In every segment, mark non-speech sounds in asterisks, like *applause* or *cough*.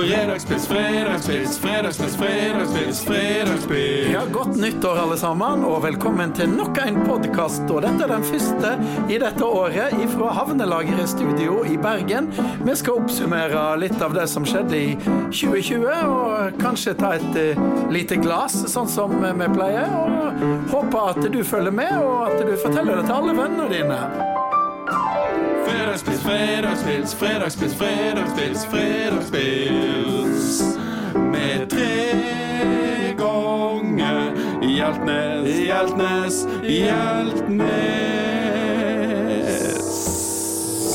Fredagspils, fredagspils, fredagspils, fredagspils, fredagspils. Ja, Godt nyttår, alle sammen, og velkommen til nok en podkast. Og dette er den første i dette året fra Havnelageret studio i Bergen. Vi skal oppsummere litt av det som skjedde i 2020, og kanskje ta et uh, lite glass, sånn som vi pleier. Og håper at du følger med, og at du forteller det til alle vennene dine. Fredagspils, fredagspils, fredagspils, fredagspils, fredagspils. Med tre ganger Hjeltnes, Hjeltnes, Hjeltnes.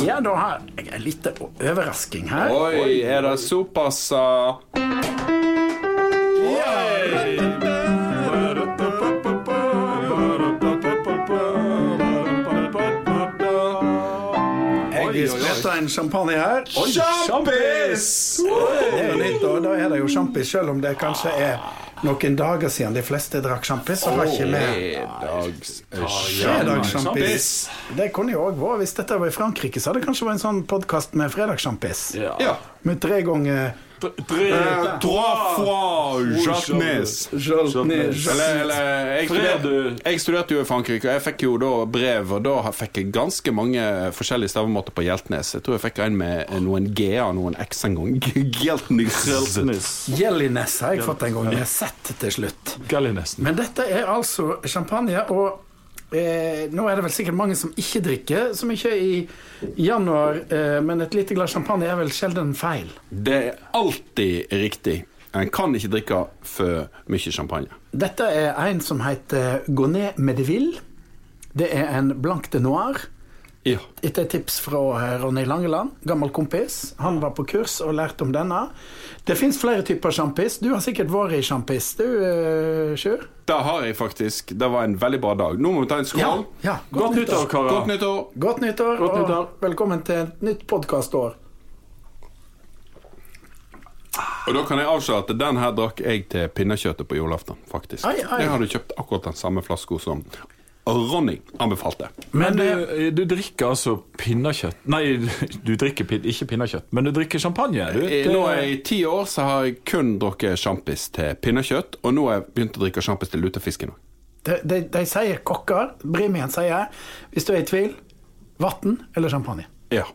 Ja, da har jeg en liten overrasking her. Oi, er det såpass uh... en champagne her. Sjampis! Det er jo nytt, og da er det jo sjampis, selv om det kanskje er noen dager siden de fleste drakk sjampis. Så har ikke vi fredagssjampis. Det kunne jo òg vært hvis dette var i Frankrike, så hadde det kanskje vært en sånn podkast med fredagssjampis. Ja. Med tre ganger Trois fois Jaltnes. Jeg, studerte, jo i Frankrike, og jeg fikk jo da brev, og da fikk jeg ganske mange forskjellige stavemåter på Hjeltnes. Jeg tror jeg fikk en med noen G-er og noen X en gang. *laughs* Hjeltnes. Jelliness har jeg fått en gang, med Z til slutt. Men dette er altså champagne, og eh, nå er det vel sikkert mange som ikke drikker så mye i januar, eh, men et lite glass champagne er vel sjelden feil. Det er alltid riktig. En kan ikke drikke for mye champagne. Dette er en som heter Gonet Medeville. Det er en blanc de noir. Ja. Etter tips fra eh, Ronny Langeland, gammel kompis. Han var på kurs og lærte om denne. Det fins flere typer sjampis. Du har sikkert vært i sjampis, du, uh, Sjur? Det har jeg faktisk. Det var en veldig bra dag. Nå må vi ta en skål. ja. Godt nyttår, karer. Godt nyttår. Godt nyttår, Godt nyttår. og velkommen til et nytt podkastår. Og da kan jeg avsløre at den her drakk jeg til pinnekjøttet på julaften, faktisk. Ai, ai. Jeg hadde kjøpt akkurat den samme flaska som Ronny anbefalte. Men du, eh, du drikker altså pinnekjøtt Nei, *laughs* du drikker pin, ikke pinnekjøtt, men du drikker champagne. Du. Det... Nå er I ti år så har jeg kun drukket sjampis til pinnekjøtt, og nå har jeg begynt å drikke sjampis til lutefisken òg. de, de, de sier kokker, Brimien sier, hvis du er i tvil, vann eller champagne. Ja.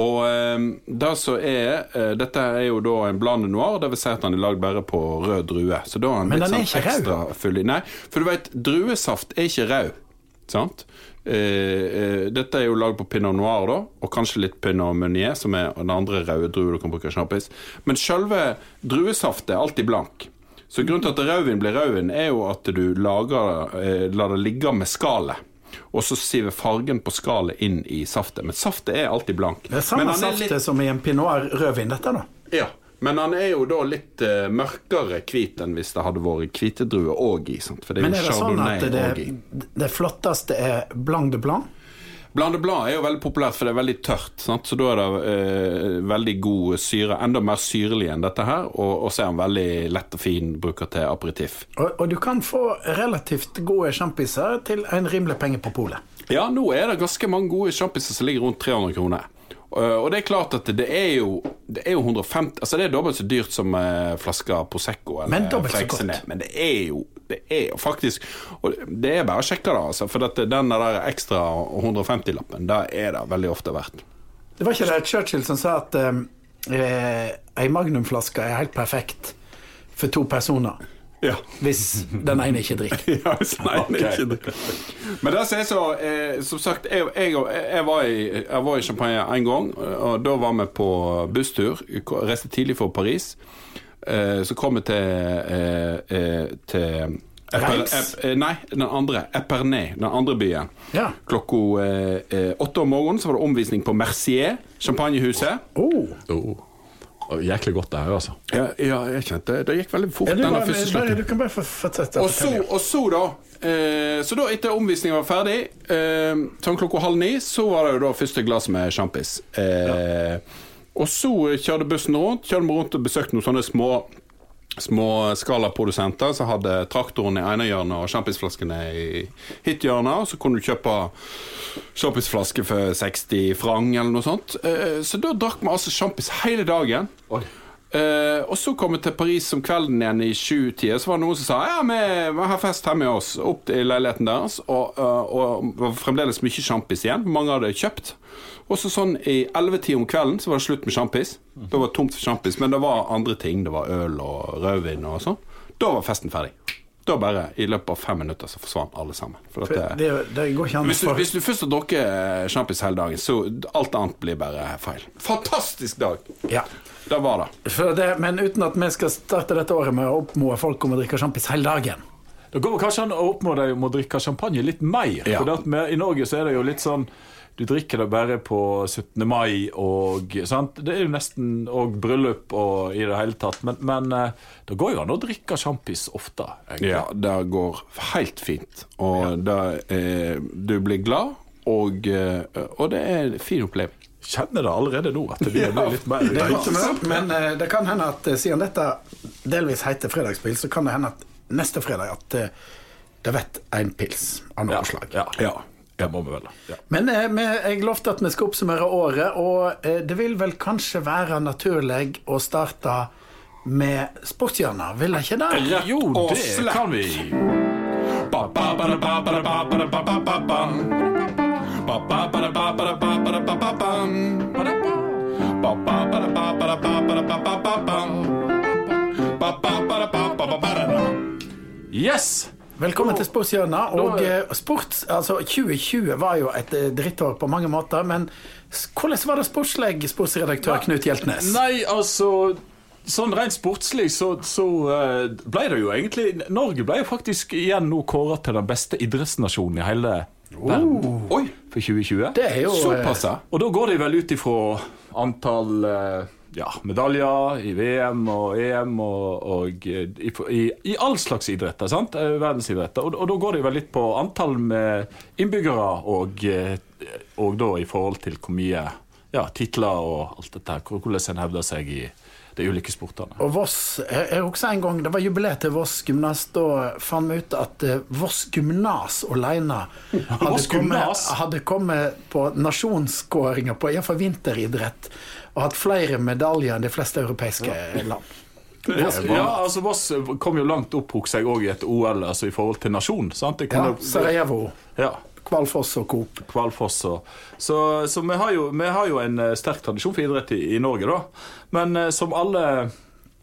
Og eh, det som er eh, Dette er jo da en blande noir, vil si at den er lagd bare på rød drue. Så da er den Men den er sånn ikke rød. Nei, for du vet, druesaft er ikke rød. Sant? Eh, eh, dette er jo lagd på pinot noir, da, og kanskje litt pinot meunier, som er den andre røde druen du kan bruke sjampis. Men selve druesaftet er alltid blank. Så grunnen til at rødvin blir rødvin, er jo at du lager, eh, lar det ligge med skallet. Og så siver fargen på skallet inn i saftet. Men saftet er alltid blank. Det er samme saftet som i en pinot rødvin, dette, da. Ja, men han er jo da litt uh, mørkere hvit enn hvis det hadde vært hvitedrue òg i. Sant? For det er Men er det sånn at det flotteste er blanc de blanc? Blande blad er jo veldig populært, for det er veldig tørt. Sant? Så da er det eh, veldig god syre. Enda mer syrlig enn dette her. Og, og så er den veldig lett og fin bruker til aperitiff. Og, og du kan få relativt gode sjampiser til en rimelig penge på polet. Ja, nå er det ganske mange gode sjampiser som ligger rundt 300 kroner. Uh, og det er klart at det er jo, det er jo 150 Altså det er dobbelt så dyrt som uh, flaska Prosecco eller Men dobbelt så godt. Men det er jo det er jo faktisk Og det er bare å sjekke det, altså. For dette, den der ekstra 150-lappen, det er det veldig ofte verdt. Det var ikke det Churchill som sa at um, eh, ei magnumflaske er helt perfekt for to personer, Ja. hvis den ene ikke drikker. *laughs* Ja, hvis den ene okay. ikke drikker. Men det som er så eh, Som sagt, jeg, jeg, jeg, var i, jeg var i Champagne en gang, og da var vi på busstur. Reiste tidlig for Paris. Eh, så kom vi til, eh, eh, til Reims? Eh, nei, den andre. Epernay, den andre byen. Ja. Klokka eh, eh, åtte om morgenen så var det omvisning på Mercier, champagnehuset. Oh. Oh. Jæklig godt det her, altså. Ja, ja, jeg kjente det. Det gikk veldig fort, den første slutten. du kan bare fortsette. Og så, og så da eh, Så da etter omvisningen var ferdig, eh, sånn klokka halv ni, så var det jo da første glass med sjampis. Eh, og så kjørte bussen rundt. Kjørte vi rundt og besøkte noen sånne små Småskalaprodusenter som hadde traktoren i ene hjørnet og sjampisflaskene i hyttehjørnet. hjørne så kunne du kjøpe sjampisflaske for 60 frang eller noe sånt. Eh, Så da drakk vi altså sjampis hele dagen. Oi. Eh, og så kom vi til Paris om kvelden igjen i sju-tida. Så var det noen som sa ja, vi har fest hjemme hos oss. Opp i leiligheten deres. Og, eh, og det var fremdeles mye sjampis igjen. Mange hadde kjøpt. Og så sånn i ellevetida om kvelden så var det slutt med sjampis. Da var det tomt for sjampis, men det var andre ting. Det var øl og rødvin og sånn. Da var festen ferdig. Da bare, i løpet av fem minutter, så forsvant alle sammen. For at det, det, det hvis, du, hvis du først har drukket sjampis hele dagen, så alt annet blir bare feil. Fantastisk dag! ja. Det var det. For det, Men uten at vi skal starte dette året med å oppmode folk om å drikke sjampis hele dagen. Det går kanskje an å oppmode deg om å drikke champagne litt mer. Ja. For at vi, I Norge så er det jo litt sånn Du drikker det bare på 17. mai og sant? Det er jo nesten og bryllup og i det hele tatt. Men, men eh, det går jo an å drikke sjampis ofte. egentlig. Ja, det går helt fint. Og det, eh, du blir glad, og, eh, og det er en fin oppleving. Kjenner det allerede nå at det blir litt mer Det men uh, det kan hende at eh, siden dette delvis heter fredagspils, så kan det hende at neste fredag at uh, det vet en pils av noe ja, slag. ja, Ja. det må vi vel. Ja. Men eh, jeg lovte at vi skal oppsummere året, og eh, det vil vel kanskje være naturlig å starte med sportshjørnet, vil det ikke det? Jo, det kan vi. Ba, ba, ba, Yes! Velkommen til Sportshjørnet. Og eh, sports, altså 2020 var jo et eh, drittår på mange måter, men s- hvordan var det sportslig, sportsredaktør Knut Hjeltnes? Nei, altså Sånn rent sportslig så, så eh, ble det jo egentlig Norge ble jo faktisk igjen nå kåra til den beste idrettsnasjonen i hele verden Oi, for 2020. Det er jo eh, såpass, ja. Og da går de vel ut ifra antall eh, ja, medaljer i VM og EM og, og eh, i, i, i all slags idretter, sant? Eh, verdensidretter. Og, og da går det vel litt på antall med innbyggere og, eh, og da i forhold til hvor mye ja, titler og alt dette her, hvordan en hevder seg i de ulike sportene. Og Voss, jeg, husker en gang, Det var jubileet til Voss gymnas. Da fant vi ut at Voss gymnas alene *laughs* hadde, kommet, hadde kommet på nasjonsskåringer på iallfall vinteridrett og hatt flere medaljer enn de fleste europeiske land. Ja, altså Voss kom jo langt opp seg òg i et OL, altså i forhold til nasjon. sant? Ja, Sarajevo, ja. Kvalfoss og Coop. Kvalfoss og Så, så vi, har jo, vi har jo en eh, sterk tradisjon for idrett i, i Norge, da. Men eh, som alle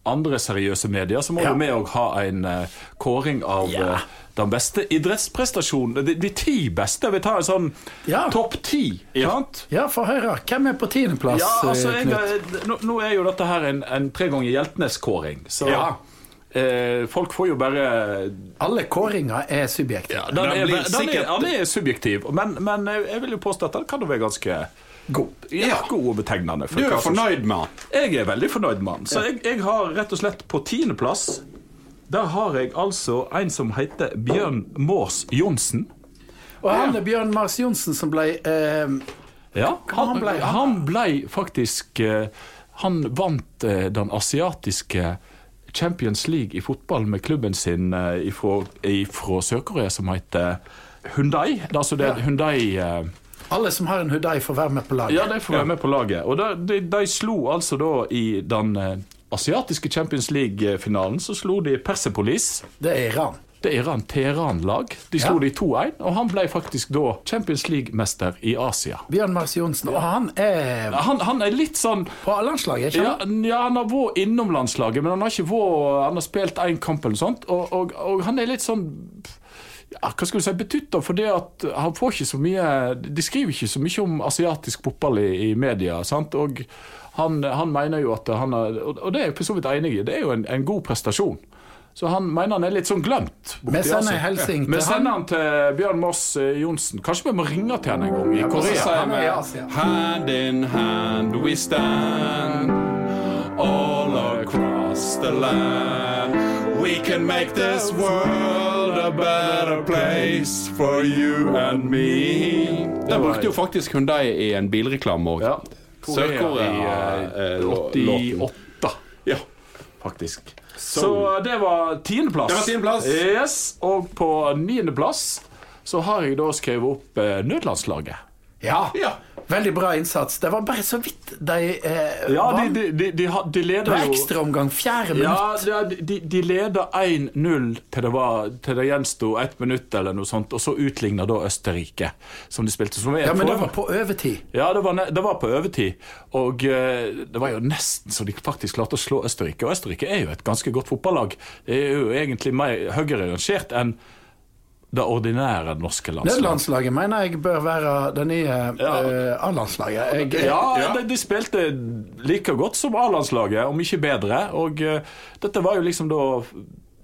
andre seriøse medier, så må Ja. jo vi òg ha en eh, kåring av Ja. Eh, den beste idrettsprestasjonen. De, de ti beste. Vi tar en sånn Ja. topp ti. Ja. Ja, for høre. Hvem er på tiendeplass, Ja, altså, eh, Knut? nå, nå er jo dette her en, en tre ganger Hjeltnes-kåring, så Ja. eh, folk får jo bare Alle kåringer er subjektive. ja, den, Den er, blir den, er, den er subjektiv, men, men eh, jeg vil jo påstå at den kan jo være ganske God. ja, god og betegnende. Du er fornøyd med den? Jeg er veldig fornøyd med den. Så jeg, jeg har rett og slett på tiendeplass Der har jeg altså en som heter Bjørn Maas Johnsen. Og han er Bjørn Mars Johnsen som ble eh, Ja, han han, ble- han ble faktisk eh, Han vant eh, den asiatiske Champions League i fotball med klubben sin eh, ifra, ifra Sør-Korea som heter Hyundai. Er Altså det er Hyundai eh, Alle som har en Hudai, får være med på laget. Ja, de får være med på laget. Og de, de, de slo altså da i den eh, asiatiske Champions League-finalen, så slo de Persepolis. Det er Iran. Det er Iran Teheran-lag. De slo Ja. de 2-1, og han ble faktisk da Champions League-mester i Asia. Bjørn Mars Johnsen. Og han er Han, han er litt sånn på landslaget, ikke sant? ja, han har vært innom landslaget, men han har ikke vært Han har spilt én kamp eller sånt, og, og, og han er litt sånn ja, hva skal du si, betutta for det at han får ikke så mye De skriver ikke så mye om asiatisk fotball i, i media. sant? Og han, han mener jo at han har Og det er jeg for så vidt enig i, det er jo en, en god prestasjon. Så han mener han er litt sånn glemt. Vi sender hilsen til han. sender han til Bjørn Moss eh, Johnsen. Kanskje vi må ringe til han en gang i Korea. Han er i Asia. Hand in hand we stand All across the land We can make this world a better place For you and me Den brukte jo faktisk Hyundai i en bilreklame òg. Ja. Sør-Korea, i eh, 88, Ja faktisk. Så det var tiendeplass. Det var tiendeplass. Yes, og på niendeplass så har jeg da skrevet opp eh, nødlandslaget. Ja. Ja. Veldig bra innsats. Det var bare så vidt de eh, Ja, vant. de, de, de, de, leder jo ekstraomgang, fjerde minutt. Ja, de, de leder 1-0 til det, var, til det gjensto ett minutt eller noe sånt, og så utligner da Østerrike, som de spilte. Som Ja, men det var på overtid. Ja, det var, det var på overtid. Og eh, det var jo nesten så de faktisk klarte å slå Østerrike. Og Østerrike er jo et ganske godt fotballag. Det er jo egentlig mer høyere rangert enn det ordinære norske landslaget. Nederlandslaget mener jeg bør være det nye eh, A-landslaget. Jeg- Ja, Ja. De, de spilte like godt som A-landslaget, om ikke bedre. Og uh, dette var jo liksom da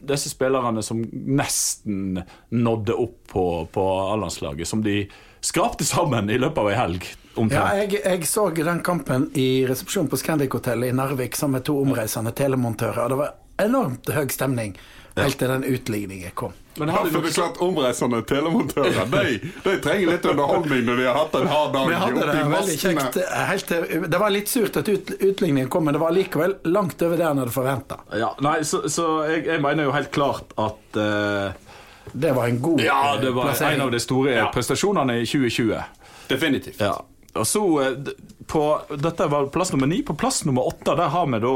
disse spillerne som nesten nådde opp på, på A-landslaget, som de skrapte sammen i løpet av ei helg. Ja, jeg, jeg så den kampen i resepsjonen på Scandic-hotellet i Narvik sammen med to omreisende telemontører. Det var enormt høy stemning helt til den utligningen kom. Men det Ja, hadde for det er klart Omreisende telemontører *laughs* de, de trenger litt underholdning når de har hatt en hard dag Vi hadde det veldig kjekt. eh, Helt til, det var litt surt at ut, utligningen kom, men det var likevel langt over det han hadde forventa. Ja, nei, så, så jeg, jeg mener jo helt klart at uh, Det var en god Ja, eh, det var plassering. en av de store prestasjonene i 2020. Definitivt. Ja. Og så på, Dette var plass nummer ni. På plass nummer åtte der har vi da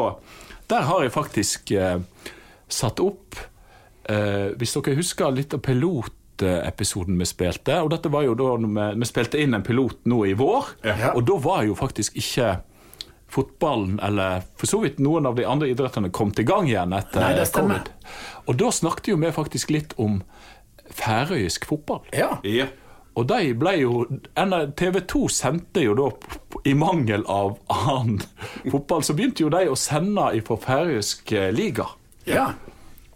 Der har jeg faktisk eh, satt opp eh, Hvis dere husker litt av pilotepisoden vi spilte Og dette var jo da vi, vi spilte inn en pilot nå i vår. Ja. Og da var jo faktisk ikke fotballen eller for så vidt noen av de andre idrettene kommet i gang igjen etter Nei, det stemmer. covid. Og da snakket jo vi faktisk litt om færøysk fotball. Ja. Ja. Og de ble jo TV 2 sendte jo da, i mangel av annen fotball, så begynte jo de å sende fra færøysk eh, liga. Ja.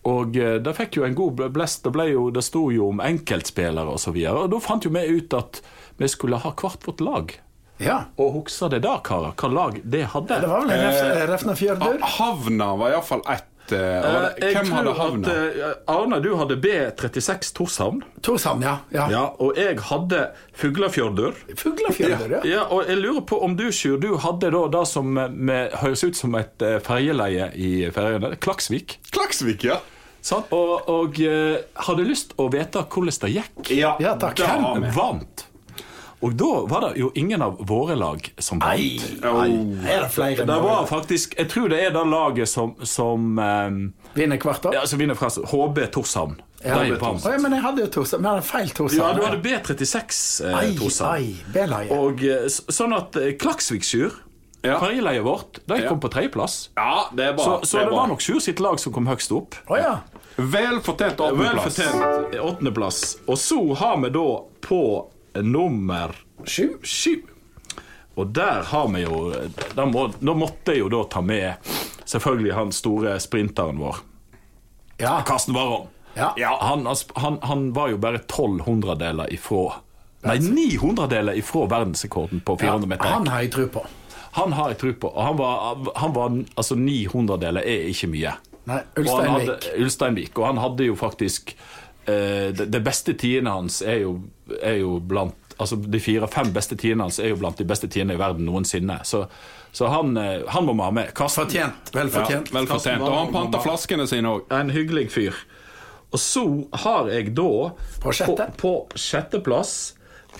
Og eh, det fikk jo en god blest. Det, ble jo, det sto jo om enkeltspillere og så videre. Og da fant jo vi ut at vi skulle ha hvert vårt lag. ja. Og husker det da, karer? Hva lag det hadde? Det var vel Refna Fjørdur? Havna var iallfall ett. Eh, og Eh, Hvem hadde havna? at, eh, Arne, du hadde B36 Torshavn. Torshavn, ja. ja. Ja, og jeg hadde Fuglafjordur. Fuglafjordur, ja. Ja, og jeg lurer på om du, Sjur, du hadde da det som eh, med, høres ut som et eh, ferjeleie i Færøyene, Klaksvik. Klaksvik, ja. Sånn? Og, og eh, hadde lyst å vite hvordan det gikk. Ja, Ja, takk. Hvem vant? Og da var det jo ingen av våre lag som vant. Nei, Oh. er det flere Det var faktisk Jeg tror det er det laget som, som eh, Vinner hvert år? ja, som vinner fra HB Torshavn. Ja. De Å, vant. ja, men jeg hadde jo Torshavn. Men jeg hadde feil Torshavn. Ja, du hadde B36 eh, Torshavn. Og eh, sånn at eh, Klaksvik-Sjur, Ja. ferjeleiet vårt, de Ja. kom på tredjeplass. Ja, det er bra. Så, så er det bra. var nok Sjur sitt lag som kom høgst opp. Oh, ja. Vel fortjent åttendeplass. åttendeplass. Og så har vi da på nummer Sju. sju. Og der har vi jo Da, må, da måtte jeg jo da ta med selvfølgelig han store sprinteren vår, Ja. Karsten Warholm. Ja. Han, han, han var jo bare 12 hundredeler ifra Nei, 900 deler ifra verdensrekorden på 400 meter. Han har jeg tro på. Han har jeg tro på. Og han var, han var altså 900 deler er ikke mye. Nei, Og han hadde- Ulsteinvik. Og han hadde jo faktisk det, det beste tiende hans er jo, er jo blant Altså De fire-fem beste tidene hans er jo blant de beste tidene i verden noensinne. Så, så han, eh, han må vi ha med. Karsten, Fortjent. Vel Ja, vel fortjent. Og han panta flaskene sine òg. en hyggelig fyr. Og så har jeg da På sjette? På, på sjetteplass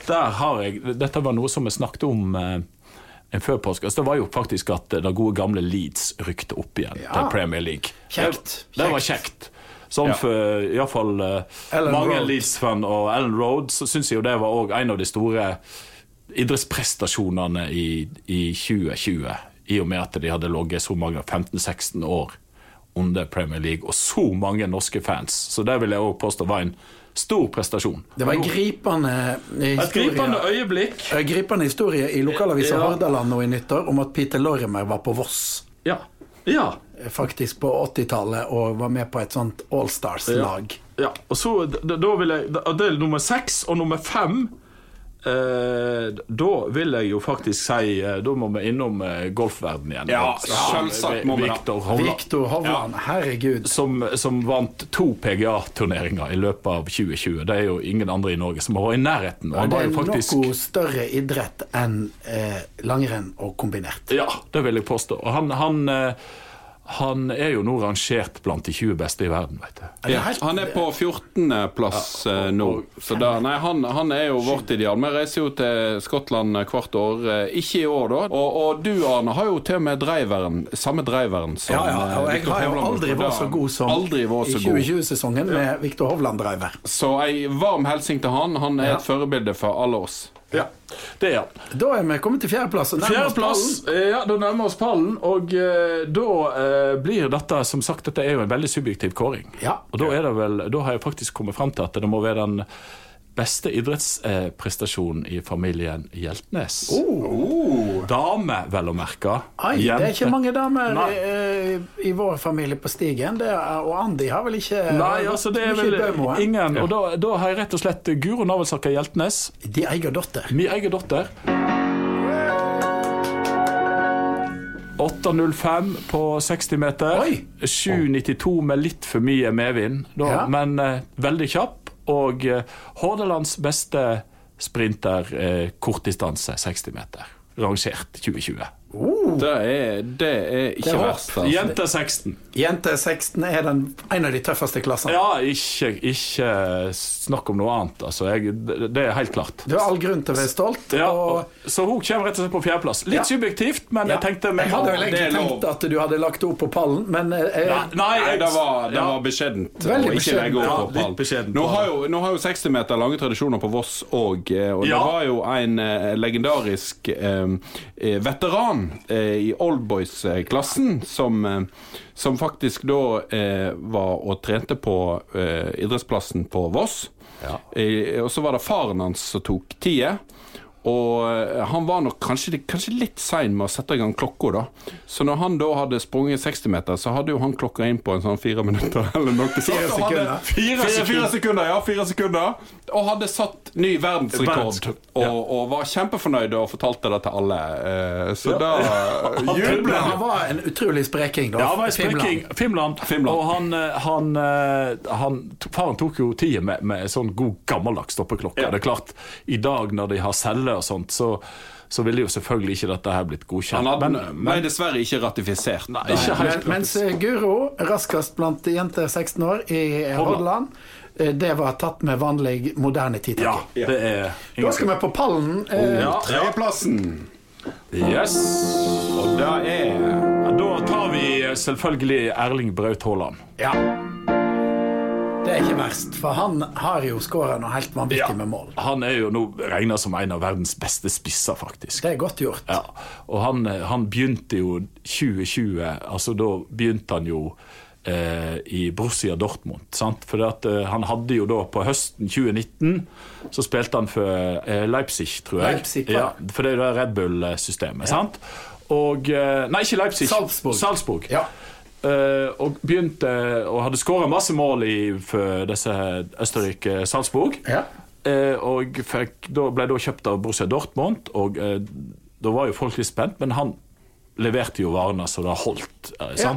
Der har jeg Dette var noe som vi snakket om eh, en før påske. Altså, det var jo faktisk at det gode gamle Leeds rykte opp igjen Ja. til Premier League. Kjekt. Det, det var kjekt. Sånn Ja. for iallfall uh, mange. Leeds-fan og Ellen Road, så syns jeg jo det var òg en av de store idrettsprestasjonene i, i 2020. I og med at de hadde ligget så mange 15-16 år under Premier League, og så mange norske fans. Så det vil jeg òg påstå var en stor prestasjon. Det var en gripende Et gripende øyeblikk. En gripende historie i lokalavisa Ja. Hordaland nå i nyttår om at Peter Lorimer var på Voss Ja. Ja. faktisk på 80-tallet og var med på et sånt Allstars-lag. Ja, og så da, da vil jeg Det er nummer seks og nummer fem. Eh, da vil jeg jo faktisk si eh, Da må vi innom eh, golfverden igjen. Ja, selvsagt må vi da. Victor Hovland, Viktor Hovland, herregud. som, som vant to PGA-turneringer i løpet av 2020. Det er jo ingen andre i Norge som har vært i nærheten. Og han Det er faktisk noe større idrett enn eh, langrenn og kombinert. Ja, det vil jeg påstå. Og han, han, eh, han er jo nå rangert blant de 20 beste i verden, vet du. Ja, han er på 14.-plass Ja, nå. og- og- Så da, nei, han, han er jo vårt ideal. Vi reiser jo til Skottland hvert år. eh, Ikke i år, da. Og, og du, Arne, har jo til og med driveren, samme driveren som Ja, ja, og eh, jeg Victor har jo Hovland. aldri vært så god som Aldri var i så i 2020-sesongen med Viktor Hovland-driver. Så ei varm hilsen til han. Han er Ja. et forbilde for alle oss. Ja, det er han. Da er vi kommet til fjerdeplass. Fjerdeplass. eh, Ja, da nærmer oss pallen, og uh, da uh, blir dette Som sagt, dette er jo en veldig subjektiv kåring. Ja. Og da er det vel Da har jeg faktisk kommet frem til at det må være den beste idrettsprestasjon i familien Hjeltnes. Oh. Dame, vel å merke. Oi, det er ikke mange damer Nei. eh, i vår familie på stigen. Det er, og Andi har vel ikke Nei, altså det er vel eh? ingen. Og da, da har jeg rett og slett Guro Navelsaker Hjeltnes, De eier datter. Vi eier datter. 8.05 på 60 meter. 7.92 med litt for mye medvind, da, Ja. men uh, veldig kjapp. Og eh, Hordalands beste sprinter eh, kortdistanse 60 meter. Rangert 2020. Det er, det er ikke Det er verst. Altså. Jente 16. Jente 16 er den, en av de tøffeste klassene. Ja, ikke, ikke snakk om noe annet. Altså, jeg, det, er helt klart. Du har all grunn til å være stolt. Ja, og og, så hun kommer rett og slett på fjerdeplass. Litt Ja. subjektivt, men Ja. jeg tenkte Jeg hadde vel egentlig tenkt at du hadde lagt opp på pallen, men jeg... Nei, Nei, jeg- det var, det ja. var beskjedent. Veldig beskjedent. Nå har, jo, nå har jo 60 meter lange tradisjoner på Voss òg, og Ja. det var jo en eh, legendarisk eh, eh, veteran eh, i Oldboys-klassen som, eh, som faktisk da eh, var og trente på eh, idrettsplassen på Voss. Ja. Eh, og så var det faren hans som tok tida. Og eh, han var nok kanskje, kanskje litt sein med å sette i gang klokka, da. Så når han da hadde sprunget 60 meter, så hadde jo han klokka inn på en sånn fire minutter *laughs* eller noe. sånt. Fire sekunder. Fire, fire, fire sekunder, ja. Fire sekunder. Og hadde satt ny verdensrekord. Verdensrekord, Og, ja. og var kjempefornøyd og fortalte det til alle. Eh, Så da *laughs* jubla han var en utrolig spreking, da. Ja, han var en spreking. Finland. Finland. Og han, eh, han, han Faren tok jo tida med, med sånn god gammeldags stoppeklokke. Ja. Det er klart, I dag når de har celler og sånt, så, så ville jo selvfølgelig ikke dette her blitt godkjent. Han hadde, men, ble dessverre ikke ratifisert. Nei, ikke helt Men, mens eh, Guro, raskest blant jenter 16 år i Hordaland, eh, det var tatt med vanlig moderne ja, det er Da skal vi på pallen. eh, ja, ja. Tredjeplassen. Yes. Og det er Ja, Da tar vi eh, selvfølgelig Erling Braut Haaland. Ja. Det er ikke verst, for han har jo skåra noe helt vanvittig med mål. Han er jo nå regna som en av verdens beste spisser, faktisk. Det er godt gjort. Ja, og han, han begynte jo 2020 Altså da begynte han jo eh, i Borussia Dortmund. Sant? For at, eh, han hadde jo da på høsten 2019 Så spilte han for eh, Leipzig, tror jeg. Leipzig, ja. ja. For det er Red Bull-systemet. sant? Og Nei, ikke Leipzig. Salzburg. Salzburg. Ja. Eh, og begynte Og hadde skåra masse mål i, for disse Østerrike-Salzburg. Ja. Uh, og fikk, da ble da kjøpt av Borussia Dortmund, og uh, da var jo folk litt spent, men han leverte jo varene så det holdt. Ja.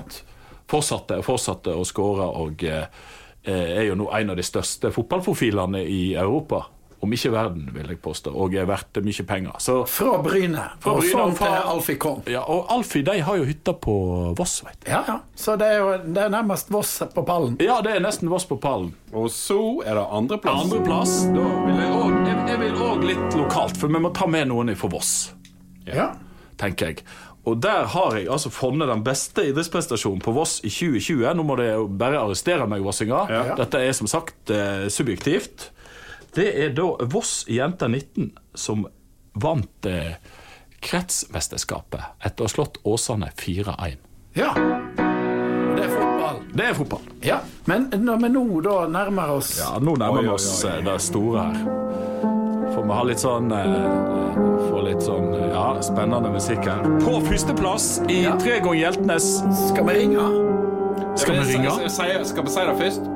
Fortsatte fortsatte å skåre, og er jo nå en av de største fotballprofilene i Europa. Om ikke verden, vil jeg påstå, og er verdt mye penger. Så, Fra Bryne. Fra og sånn til Alfie kom. ja, og Alfie de har jo hytta på Voss, vet du. Ja, ja. Så det er jo det er nærmest Voss på pallen. Ja, det er nesten Voss på pallen. Og så er det andreplass. Andreplass, da vil jeg òg jeg, jeg vil også litt lokalt, for vi må ta med noen fra Voss. Ja. tenker jeg. Og der har jeg altså funnet den beste idrettsprestasjonen på Voss i 2020. Nå må dere bare arrestere meg, vossinger. Ja. Dette er som sagt eh, subjektivt. Det er da Voss jenter 19 som vant eh, kretsmesterskapet etter å ha slått Åsane 4-1. ja. Det er fotball. Det er fotball. Ja. Men når vi nå da nærmer oss Ja, nå nærmer vi oss oi. eh, det store her. Får vi ha litt sånn eh, Får litt sånn eh, ja, spennende musikk her. På førsteplass i Ja. tre ganger Hjeltnes. Skal vi ringe? Skal vi ringe? Skal, skal vi si det først?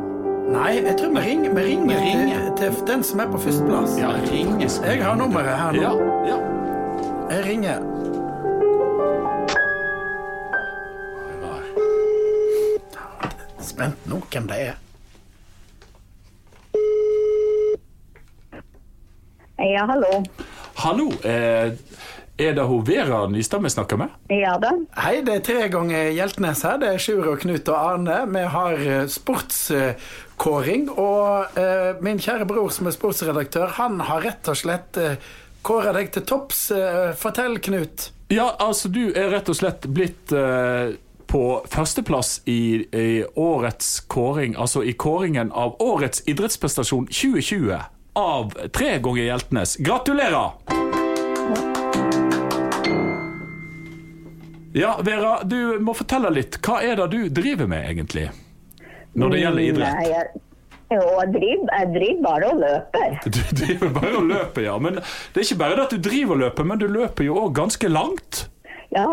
Nei, jeg tror vi ringer, vi ringer, ringer. Til, til den som er på førsteplass. Ja, ringer. Jeg har nummeret her nå. Ja, ja. Jeg ringer. Spent nå hvem det er. Ja, hallo. Hallo. Eh, Er det hun Vera Nystad vi snakker med? Ja da. Hei, det er tre ganger Hjeltnes her. Det er Sjur og Knut og Arne. Vi har eh, sportskåring. Og eh, min kjære bror som er sportsredaktør, han har rett og slett eh, kåra deg til topps. Eh, fortell, Knut. Ja, altså du er rett og slett blitt eh, på førsteplass i, i årets kåring, altså i kåringen av årets idrettsprestasjon 2020 av tre ganger Hjeltnes. Gratulerer! Ja, Vera, du må fortelle litt. Hva er det du driver med, egentlig? Når det gjelder Nei, idrett. jeg, jo, jeg, driver, jeg driver bare og løper. Du driver bare og løper, ja. Men det er ikke bare det at du driver og løper, men du løper jo òg ganske langt. Ja,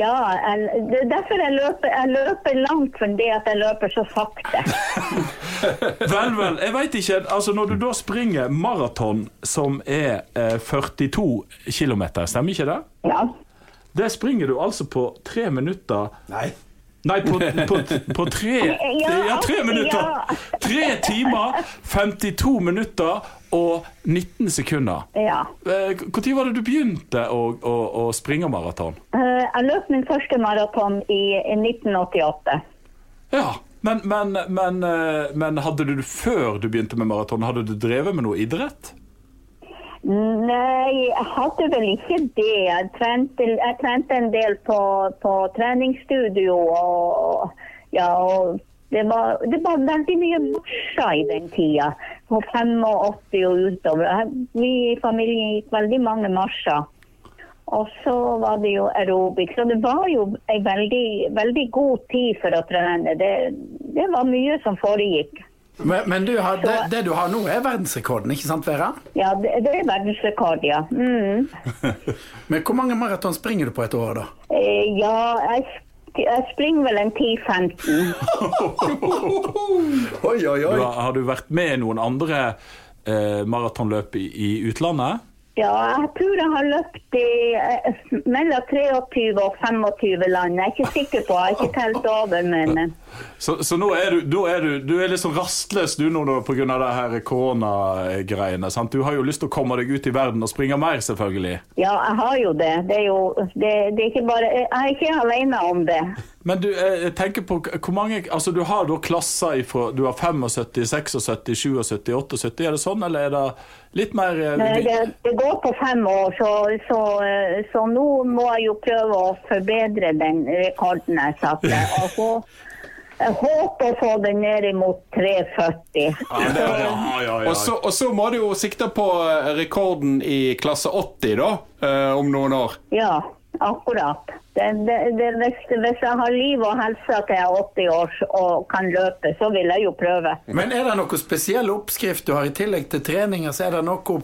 ja jeg, det er derfor jeg løper, jeg løper langt, fordi at jeg løper så sakte. *laughs* Vel, vel. Jeg veit ikke. Altså, når du da springer maraton som er eh, 42 km, stemmer ikke det? Ja. Det springer du altså på tre minutter Nei. Nei, på, på, på tre *laughs* Ja, tre minutter! Tre timer, 52 minutter og 19 sekunder. ja. Når var det du begynte å, å, å springe maraton? Eh, Jeg løp min første maraton i, i 1988. Ja, men, men, men, eh, men hadde du før du begynte med maraton, hadde du drevet med noe idrett? Nei, jeg hadde vel ikke det. Jeg trente, jeg trente en del på, på treningsstudio. Og, ja, og det, var, det var veldig mye marsjer i den tida. På 85 og utover. Vi i familien gikk veldig mange marsjer. Og så var det jo aerobic. Så det var jo en veldig, veldig god tid for å trene. Det, det var mye som foregikk. Men, men du har, det, det du har nå, er verdensrekorden, ikke sant, Vera? Ja, det, det er verdensrekord, ja. Mm. *laughs* Men hvor mange maraton springer du på et år, da? Eh, Ja, jeg, jeg springer vel en 10-15. *laughs* Oi, oi, oi. har, har du vært med i noen andre eh, maratonløp i, i utlandet? Ja, jeg tror jeg har løpt i eh, mellom 23 og 25 land. Jeg er ikke sikker på, jeg har ikke telt over, men eh, Så, så nå er du, er du, du er litt sånn rastløs du nå pga. koronagreiene. sant? Du har jo lyst til å komme deg ut i verden og springe mer, selvfølgelig. ja, jeg har jo det. Det er jo det, det er ikke bare Jeg er ikke alene om det. Men du, eh, jeg tenker på hvor mange Altså, du har da klasser ifra Du har 75, 76, 77, 78. Er det sånn, eller er det litt mer Nei, det, det går på fem år, så, så, eh, så nå må jeg jo prøve å forbedre den rekorden jeg satte. Og *laughs* så jeg håper å få den ned imot 3,40. Ja, ja, ja, ja. Og så, og så må du jo sikte på eh, rekorden i klasse 80, da, eh, om noen år. Ja, akkurat. Det, det, det, hvis, hvis jeg har liv og helse til jeg er 80 år og kan løpe, så vil jeg jo prøve. Men er det noe spesiell oppskrift du har i tillegg til treninger? Så er det noe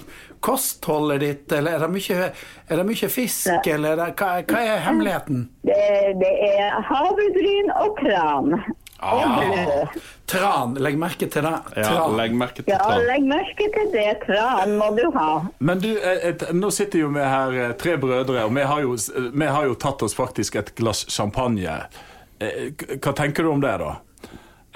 kostholdet ditt, eller er det mye, er det mye fisk, eller er hva, hva er hemmeligheten? Det, det er havregryn og tran. Og. Tran, legg merke til det. Ja, legg merke til Ja, legg merke til det. Tran må du ha. Men du, eh, et, nå sitter jo vi her eh, tre brødre, og vi har, jo, vi har jo tatt oss faktisk et glass champagne. Eh, Hva tenker du om det, da?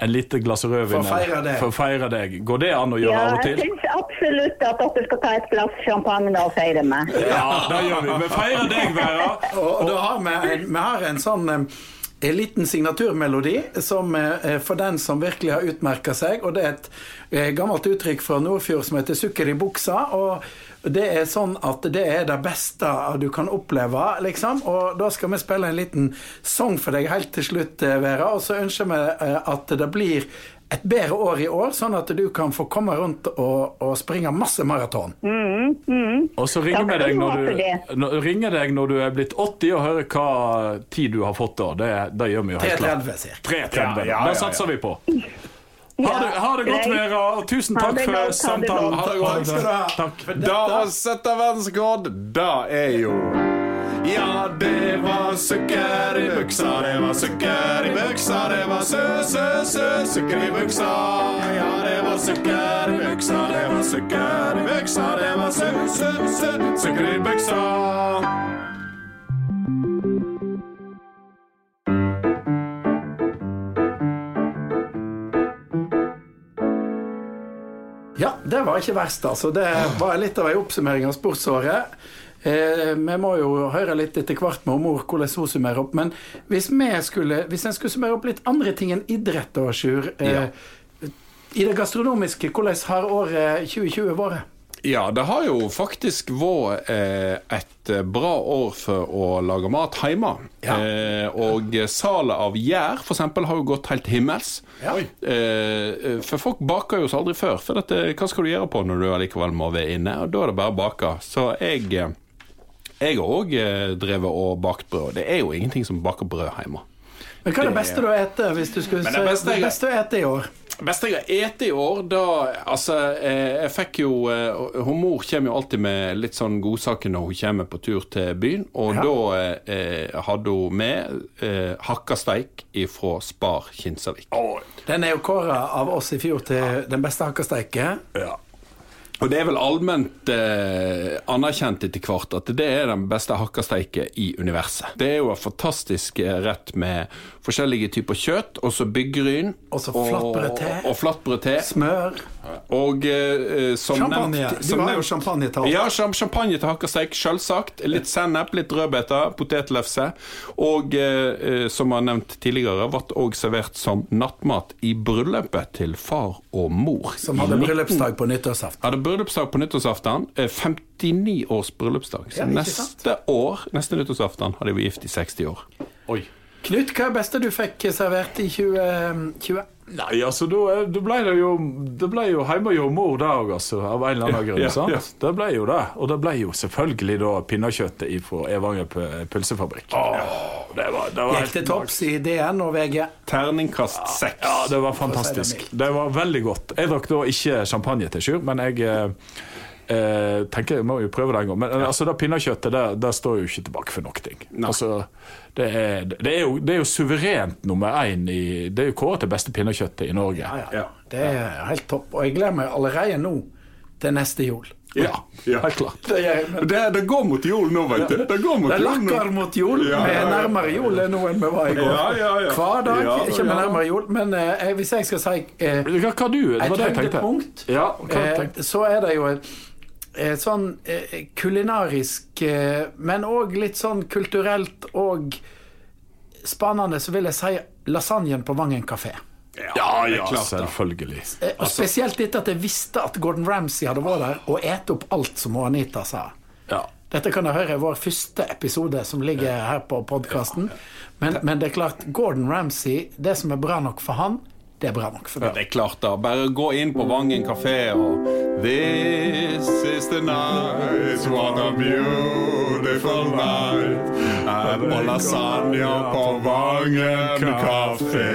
En lite glass rødvin? For å feire deg. Går det an å gjøre Ja, av og til? Ja, jeg syns absolutt at dere skal ta et glass champagne og feire meg. Ja, det gjør vi. Vi feirer deg, Vera. Og, og da har vi, vi har en sånn eh, en liten signaturmelodi som eh, for den som virkelig har utmerka seg. Og det er et eh, gammelt uttrykk fra Nordfjord som heter 'sukker i buksa'. Og det er sånn at det er det beste du kan oppleve, liksom. Og da skal vi spille en liten sang for deg helt til slutt, eh, Vera. Og så ønsker vi at det blir et bedre år i år, sånn at du kan få komme rundt og, og springe masse maraton. Og så ringer vi deg det. deg når du er blitt 80 og hører hva tid du har fått da. Det, det gjør vi jo helt klart. 3.30 ca. 3.30. Ja, ja, ja, Det satser vi på. Ha det, ha det godt. Vera, og tusen takk for det samtalen. Ha det godt. Takk skal du ha. Da dette- å sette verdensrekord, da er jo Ja, det var sukker i buksa, det var sukker i buksa, det var sø, sø, sø, sukker i buksa. Ja, det var sukker i buksa, det var sukker i buksa, det var sø, sø, sø, sukker i buksa. Ja, det var ikke verst, altså. Det var litt av en oppsummering av sportsåret. Eh, vi må jo høre litt etter hvert med mor hvordan hun summerer opp. Men hvis vi skulle Hvis en skulle summere opp litt andre ting enn idrett, da, Sjur. Eh, I det gastronomiske, hvordan har året 2020 vært? Ja, det har jo faktisk vært eh, et eh, bra år for å lage mat hjemme. Ja. Eh, og salet av gjær eksempel, har jo gått helt himmels. Ja. Eh, for folk baker jo så aldri før. For dette, hva skal du gjøre på når du allikevel må være inne? Og da er det bare å bake. Så jeg jeg har òg drevet og bakt brød. Det er jo ingenting som baker brød hjemme. Men hva er det beste du har spist, hvis du skulle si det det beste du har i år? Det beste jeg har spist i år, da Altså, eh, jeg fikk jo eh, Hun mor kommer jo alltid med litt sånn godsaker når hun kommer på tur til byen. Og Ja. da eh, hadde hun med eh, hakka steik fra Spar Kinsarvik. Den er jo kåra av oss i fjor til den beste hakkasteiken. Og det er vel allment eh, anerkjent etter hvert at det er den beste hakkasteiken i universet. Det er jo en fantastisk eh, rett med forskjellige typer kjøtt, og så. Og så flatbrød til. Og, og flatbrød til. Smør. Og eh, som Champagne. nevnt Du Det har jo champagne til hakka. Ja, cham- champagne til hakkasteik, selvsagt. Litt sennep, litt rødbeter, potetlefse. Og eh, eh, som jeg har nevnt tidligere, ble òg servert som nattmat i bryllupet til far og mor. Som hadde bryllupsdag på nyttårsaften. hadde bryllupsdag på nyttårsaften. eh, 59 års bryllupsdag. Så Ja, neste år, neste nyttårsaften, hadde vi gift i 60 år. Oi. Knut, hva er det beste du fikk servert i 2020? Nei, altså, da da ble det jo Det ble jo hjemme hos mor der òg, altså, av en eller annen grunn. ja, sant? ja. Det ble jo det. Og det ble jo selvfølgelig da pinnekjøttet fra Evanger pølsefabrikk. det var, det var Gikk helt til topps i DN og VG. Terningkast seks. Ja, det var fantastisk. Det var veldig godt. Jeg drakk da ikke champagne til Sjur, men jeg eh, eh, tenker jeg må jo prøve det en gang. Men altså, det pinnekjøttet det, det står jo ikke tilbake for noe. Altså, det, er, det, er jo, det er jo suverent nummer én i Det er jo kåret til beste pinnekjøttet i Norge. Ja, ja. Det er helt topp. Og jeg gleder meg allerede nå til neste jul. Ja, ja. Helt klart. Det jeg. Men Det, det går mot jul nå, vet du. Det går mot det jul nå. lakker mot jul. Ja, Vi ja, er nærmere jul nå enn vi var i går. Ja, ja, ja. Hver dag Ja, ikke vi nærmere jul. Men eh, hvis jeg skal si eh, Hva, hva du? Det et var det høydepunkt, Ja, eh, så er det jo et, et sånn eh, kulinarisk, eh, men òg litt sånn kulturelt og spennende, så vil jeg si lasagnen på Vangen kafé. Ja, det ja, klart selvfølgelig. Eh, Og spesielt etter at jeg visste at Gordon Ramsay hadde vært der og et opp alt som Anita sa. Ja. Dette kan du høre i vår første episode som ligger her på podkasten. Men, men det er klart, Gordon Ramsay, det som er bra nok for han, det er bra nok for Ja, det er klart da. Bare gå inn på Vangen kafé og This is the night, what a beautiful night. Her på lasagna på Vangen kafé.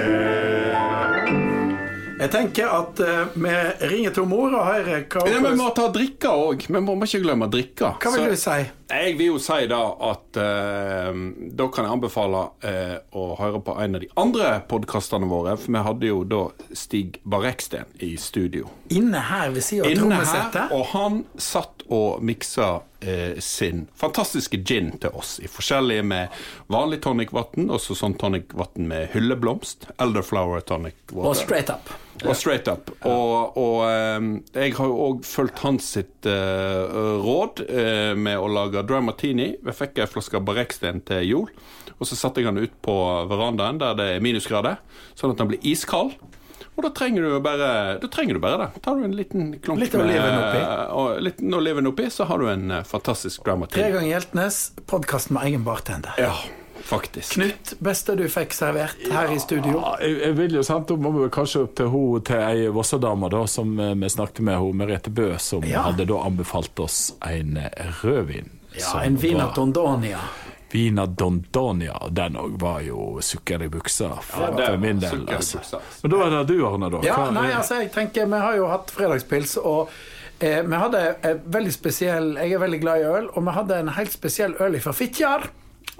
Jeg tenker at uh, vi ringer til mor og hører hva Ja, vi må ta drikka òg. Vi må ikke glemme drikka. Hva vil du si? Jeg vil jo si da at eh, da kan jeg anbefale eh, å høre på en av de andre podkastene våre. For vi hadde jo da Stig Barreksten i studio. Inne her ved siden av trommesettet? og han satt og miksa eh, sin fantastiske gin til oss. I forskjellige med vanlig tonicvann, og så sånn tonicvann med hylleblomst. Elderflower tonic water. Og straight up. Og straight up. Og, og eh, jeg har jo òg fulgt hans sitt eh, råd eh, med å lage dry martini. Jeg fikk ei flaske Barreksten til jul, og så satte jeg den ut på verandaen der det er minusgrader, sånn at den blir iskald. Og da trenger du bare, da trenger du bare det. Tar du en liten klump Litt oliven oppi. og litt oliven oppi, så har du en eh, fantastisk dry Tre ganger Hjeltnes, podkast med egen bartender. Ja, faktisk. Knut, beste du fikk servert her i studio? Jeg, jeg vil jo sant, må vi kanskje opp til hun til ei Vossadame da, som eh, vi snakket med, hun Merete Bø, som Ja. hadde da anbefalt oss en eh, rødvin. Ja, en Vina var- Tondonia. Vina Dondonia. Den òg var jo sukker i buksa for, det for min del. Altså. Men da er det du, Arne. da Ja, Hva- nei, altså jeg tenker Vi har jo hatt fredagspils, og eh, vi hadde en veldig spesiell Jeg er veldig glad i øl, og vi hadde en helt spesiell øl fra Fitjar.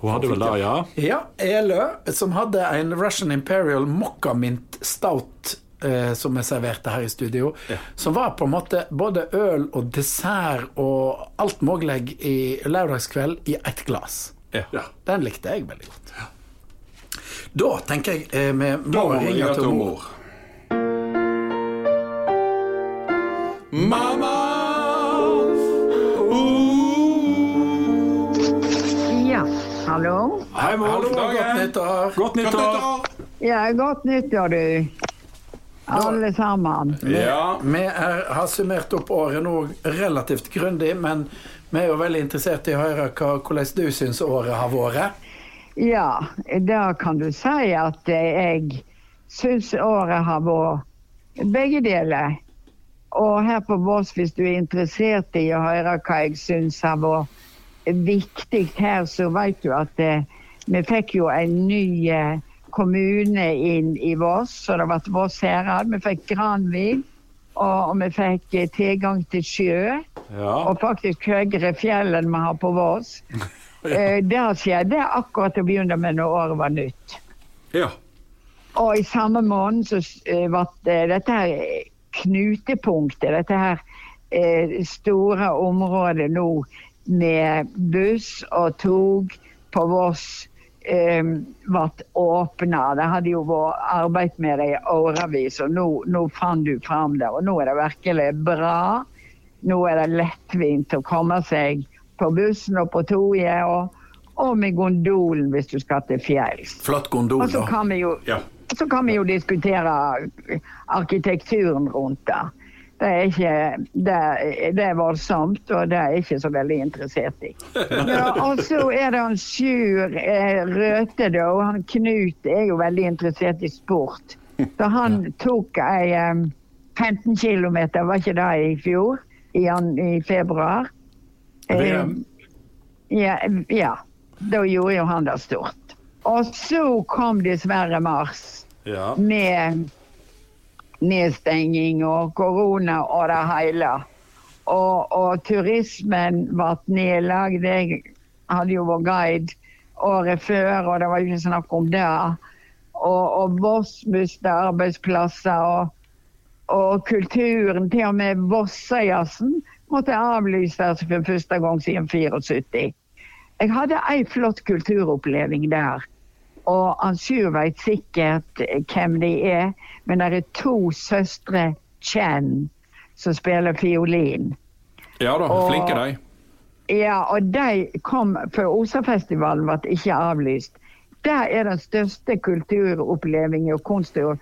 Hun hadde vel det, ja? Ja, Elø, som hadde en Russian Imperial mokkamint Stout. Eh, som vi serverte her i studio. Som var på en måte både øl og dessert og alt mulig i lørdagskveld i ett glass. Ja. Den likte jeg veldig godt. Da tenker jeg eh, vi må ringe til mor. Mamma! Ja, hallo. Hei, mor. Godt nyttår. Godt nyttår. Ja, godt nyttår, du. Alle sammen. Ja. Vi er, har summert opp året nå relativt grundig, men vi er jo veldig interessert i å høre hva, hvordan du syns året har vært. Ja, da kan du si at jeg syns året har vært begge deler. Og her på Voss, hvis du er interessert i å høre hva jeg syns har vært viktig her, så vet du at eh, vi fikk jo en ny eh, kommune inn i Voss, så det ble Voss herad. Vi fikk Granvin, og, og vi fikk eh, tilgang til sjø. Ja. Og faktisk høyere fjell enn vi har på Voss. *laughs* ja. Det skjedde akkurat å begynne med når året var nytt. ja. Og i samme måned så eh, ble dette her knutepunktet, dette her eh, store området nå med buss og tog på Voss eh, vært åpna. Det hadde jo vært arbeid med det i årevis, og nå, nå fant du fram det. Og nå er det virkelig bra. Nå er det lettvint å komme seg på bussen og på toget, og, og med gondolen hvis du skal til fjells. Flott gondol, så da. kan vi jo, Ja. så kan vi jo diskutere arkitekturen rundt det. Det er, ikke, det, det er voldsomt, og det er jeg ikke så veldig interessert i. *laughs* Ja, og så er det han Sjur eh, Røthe, da. og Han Knut er jo veldig interessert i sport. Så han tok ei eh, 15 km, var ikke det i fjor? I, i februar. VM. Ja, ja. Da gjorde jo han det stort. Og så kom dessverre mars Ja. med nedstenging og korona og det hele. Og, og turismen ble nedlagt. Jeg hadde jo vært guide året før, og det var ikke snakk om det. Og, og Voss mistet arbeidsplasser, og, og kulturen, til og med Vossajazzen, måtte avlyses for første gang siden 74. Jeg hadde ei flott kulturoppleving der. Og Ansur veit sikkert hvem de er, men det er to søstre Chen som spiller fiolin. ja da, Og- flinke de. Ja, og de kom før Osafestivalen ble ikke avlyst. Det er den største kulturopplevingen og kunst- og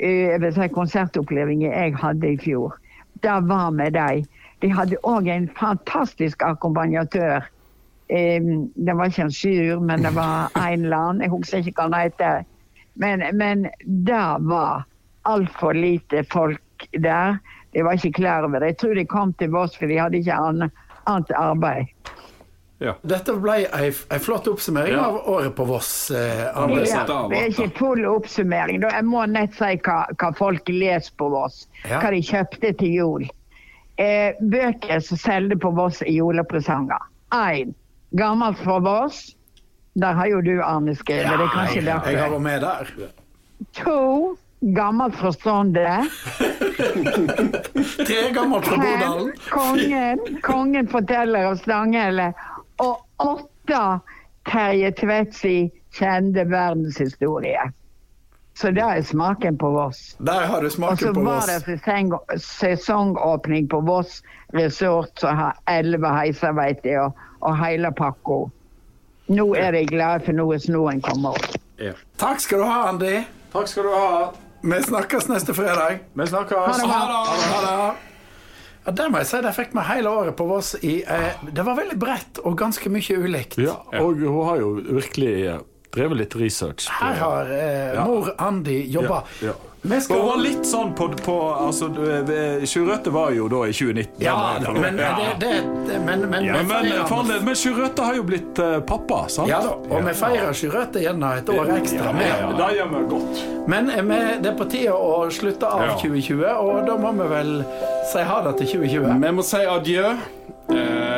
eh, si konsertopplevingen jeg hadde i fjor. Det var med de. De hadde òg en fantastisk akkompagnatør. Det var ikke en Sjur, men det var en eller annen. Jeg husker ikke hva han heter. Men, men det var altfor lite folk der. De var ikke klar over det. Jeg tror de kom til Voss, for de hadde ikke annet, annet arbeid. Ja. Dette ble ei, ei flott oppsummering Ja. av året på Voss. Eh, Ja, det er ikke full oppsummering. Da Jeg må nett si hva, hva folk leser på Voss. Ja. Hva de kjøpte til jul. Eh, bøker som selger på Voss i julepresanger. Én. Gammelt fra Voss. Der har jo du, Arne, skrevet. det er kanskje jeg, jeg har vært med der. To. Gammelt fra Sonde. *laughs* Tre gammelt fra Bodalen. Kongen. Kongen forteller av Stanghelle. Og åtte. Terje Tvedtsi kjente verdenshistorie. Så det er smaken på Voss. Der har du smaken på Voss. Og så var det sesongåpning på Voss resort som har elleve heiser, vet jeg, og, hele pakka. Nå er de glade, for nå er snøen kommet opp. Takk skal du ha, Andy. Takk skal du ha. Vi snakkes neste fredag. Vi snakkes. Ha det. Ha det. Ja, det. Må jeg si, det fikk vi hele året på Voss i eh, Det var veldig bredt og ganske mye ulikt. Ja, og hun har jo virkelig drevet litt research. på- Her har eh, Ja. mor Andi jobba. Ja, ja. Vi skal Hun var litt sånn på, på altså, Sjurøtte var jo da i 2019. Ja, da, men ja. det, det men, men, Ja, vi men feirer- for men Sjurøtte har jo blitt uh, pappa, sant? Ja da, og vi feirer Sjurøtte gjennom et år ekstra. Ja, det gjør vi godt. Men eh, vi- det er på tide å slutte av Ja. 2020, og da må vi vel si ha det til 2020. Vi må si adjø.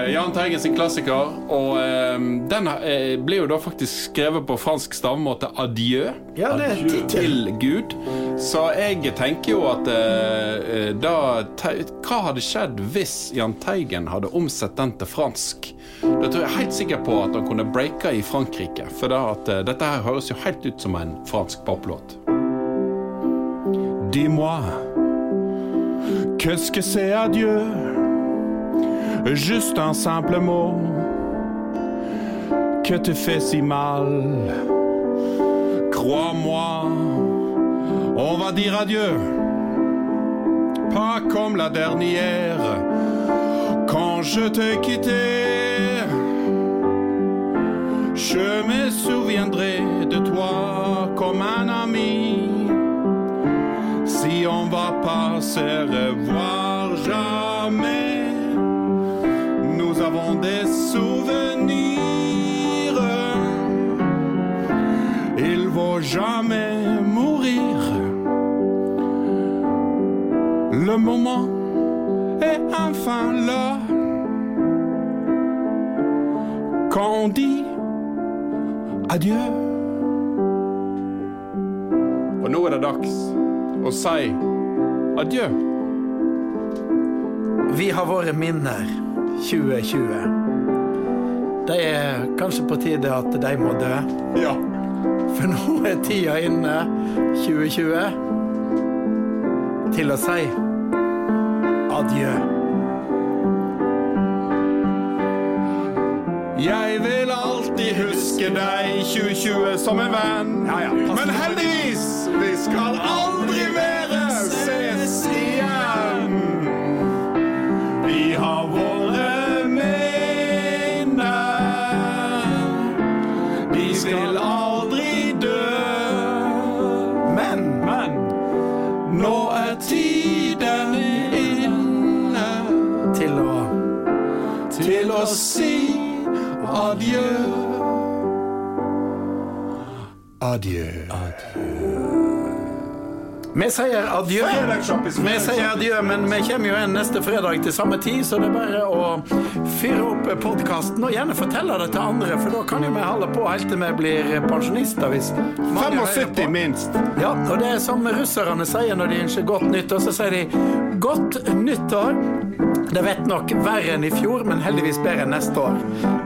Eh, Jahn Teigen sin klassiker. Og eh, den eh, blir jo da faktisk skrevet på fransk stavmåte 'adieu'. Ja, det er tittel. Til Gud. Så jeg tenker jo at da Hva hadde skjedd hvis Jahn Teigen hadde omsett den til fransk? Da tror jeg helt sikker på at han kunne breaka i Frankrike. For da at, dette her høres jo helt ut som en fransk poplåt. Dis-moi, qu'est-ce que c'est adieu? Juste un simple mot. que tu fais si mal? Crois-moi, on va dire adieu. Pas comme la dernière, quand je t'ai quitté. Je me souviendrai de toi comme un ami. Si on va pas se revoir jamais, nous avons des souvenirs. Il vaut jamais mourir. Le moment est enfin là. Quand on dit adjø. Og nå er det dags å si adjø. Vi har våre minner 2020. Det er kanskje på tide at de må dø. Ja. For nå er tida inne, 2020, til å si adjø. Jeg vil alltid huske deg 2020 som en venn. Men heldigvis, vi skal aldri mere ses igjen. Nå er tiden inne til å til å si adjø. Adjø. Vi sier adjø. Vi sier adjø, men vi kommer jo igjen neste fredag til samme tid, så det er bare å fyre opp podkasten og gjerne fortelle det til andre, for da kan jo vi holde på helt til vi blir pensjonister. Hvis mange hører på. minst. Ja, og det er som russerne sier når de ønsker godt nyttår, så sier de godt nyttår. Det vet nok verre enn i fjor, men heldigvis bedre enn neste år.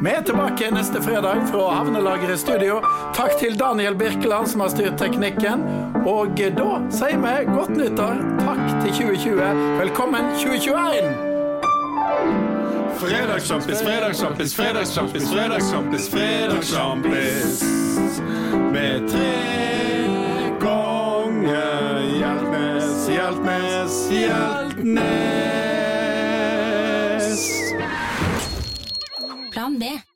Vi er tilbake neste fredag fra Havnelageret studio. Takk til Daniel Birkeland som har styrt teknikken. Og da sier vi godt nyttår. Takk til 2020. Velkommen 2021! Fredagssjampis, fredagssjampis, fredagssjampis, fredagssjampis, fredagssjampis. Med tre ganger Hjeltnes, Hjeltnes, Hjeltnes. També.